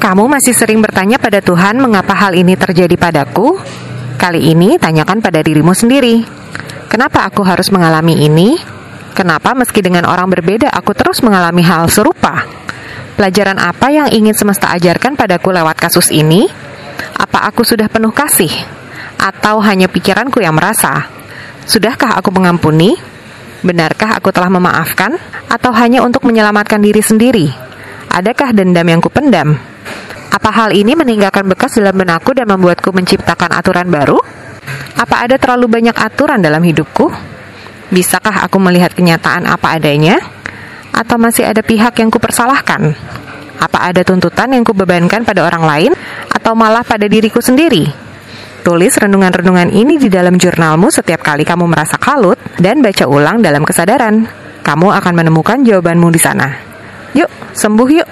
Kamu masih sering bertanya pada Tuhan mengapa hal ini terjadi padaku? Kali ini tanyakan pada dirimu sendiri. Kenapa aku harus mengalami ini? Kenapa meski dengan orang berbeda aku terus mengalami hal serupa? Pelajaran apa yang ingin semesta ajarkan padaku lewat kasus ini? Apa aku sudah penuh kasih? Atau hanya pikiranku yang merasa? Sudahkah aku mengampuni? Benarkah aku telah memaafkan? Atau hanya untuk menyelamatkan diri sendiri? Adakah dendam yang kupendam? Apa hal ini meninggalkan bekas dalam benakku dan membuatku menciptakan aturan baru? Apa ada terlalu banyak aturan dalam hidupku? Bisakah aku melihat kenyataan apa adanya? Atau masih ada pihak yang kupersalahkan? Apa ada tuntutan yang kubebankan pada orang lain? Atau malah pada diriku sendiri? Tulis renungan-renungan ini di dalam jurnalmu setiap kali kamu merasa kalut dan baca ulang dalam kesadaran. Kamu akan menemukan jawabanmu di sana. Yuk, sembuh yuk!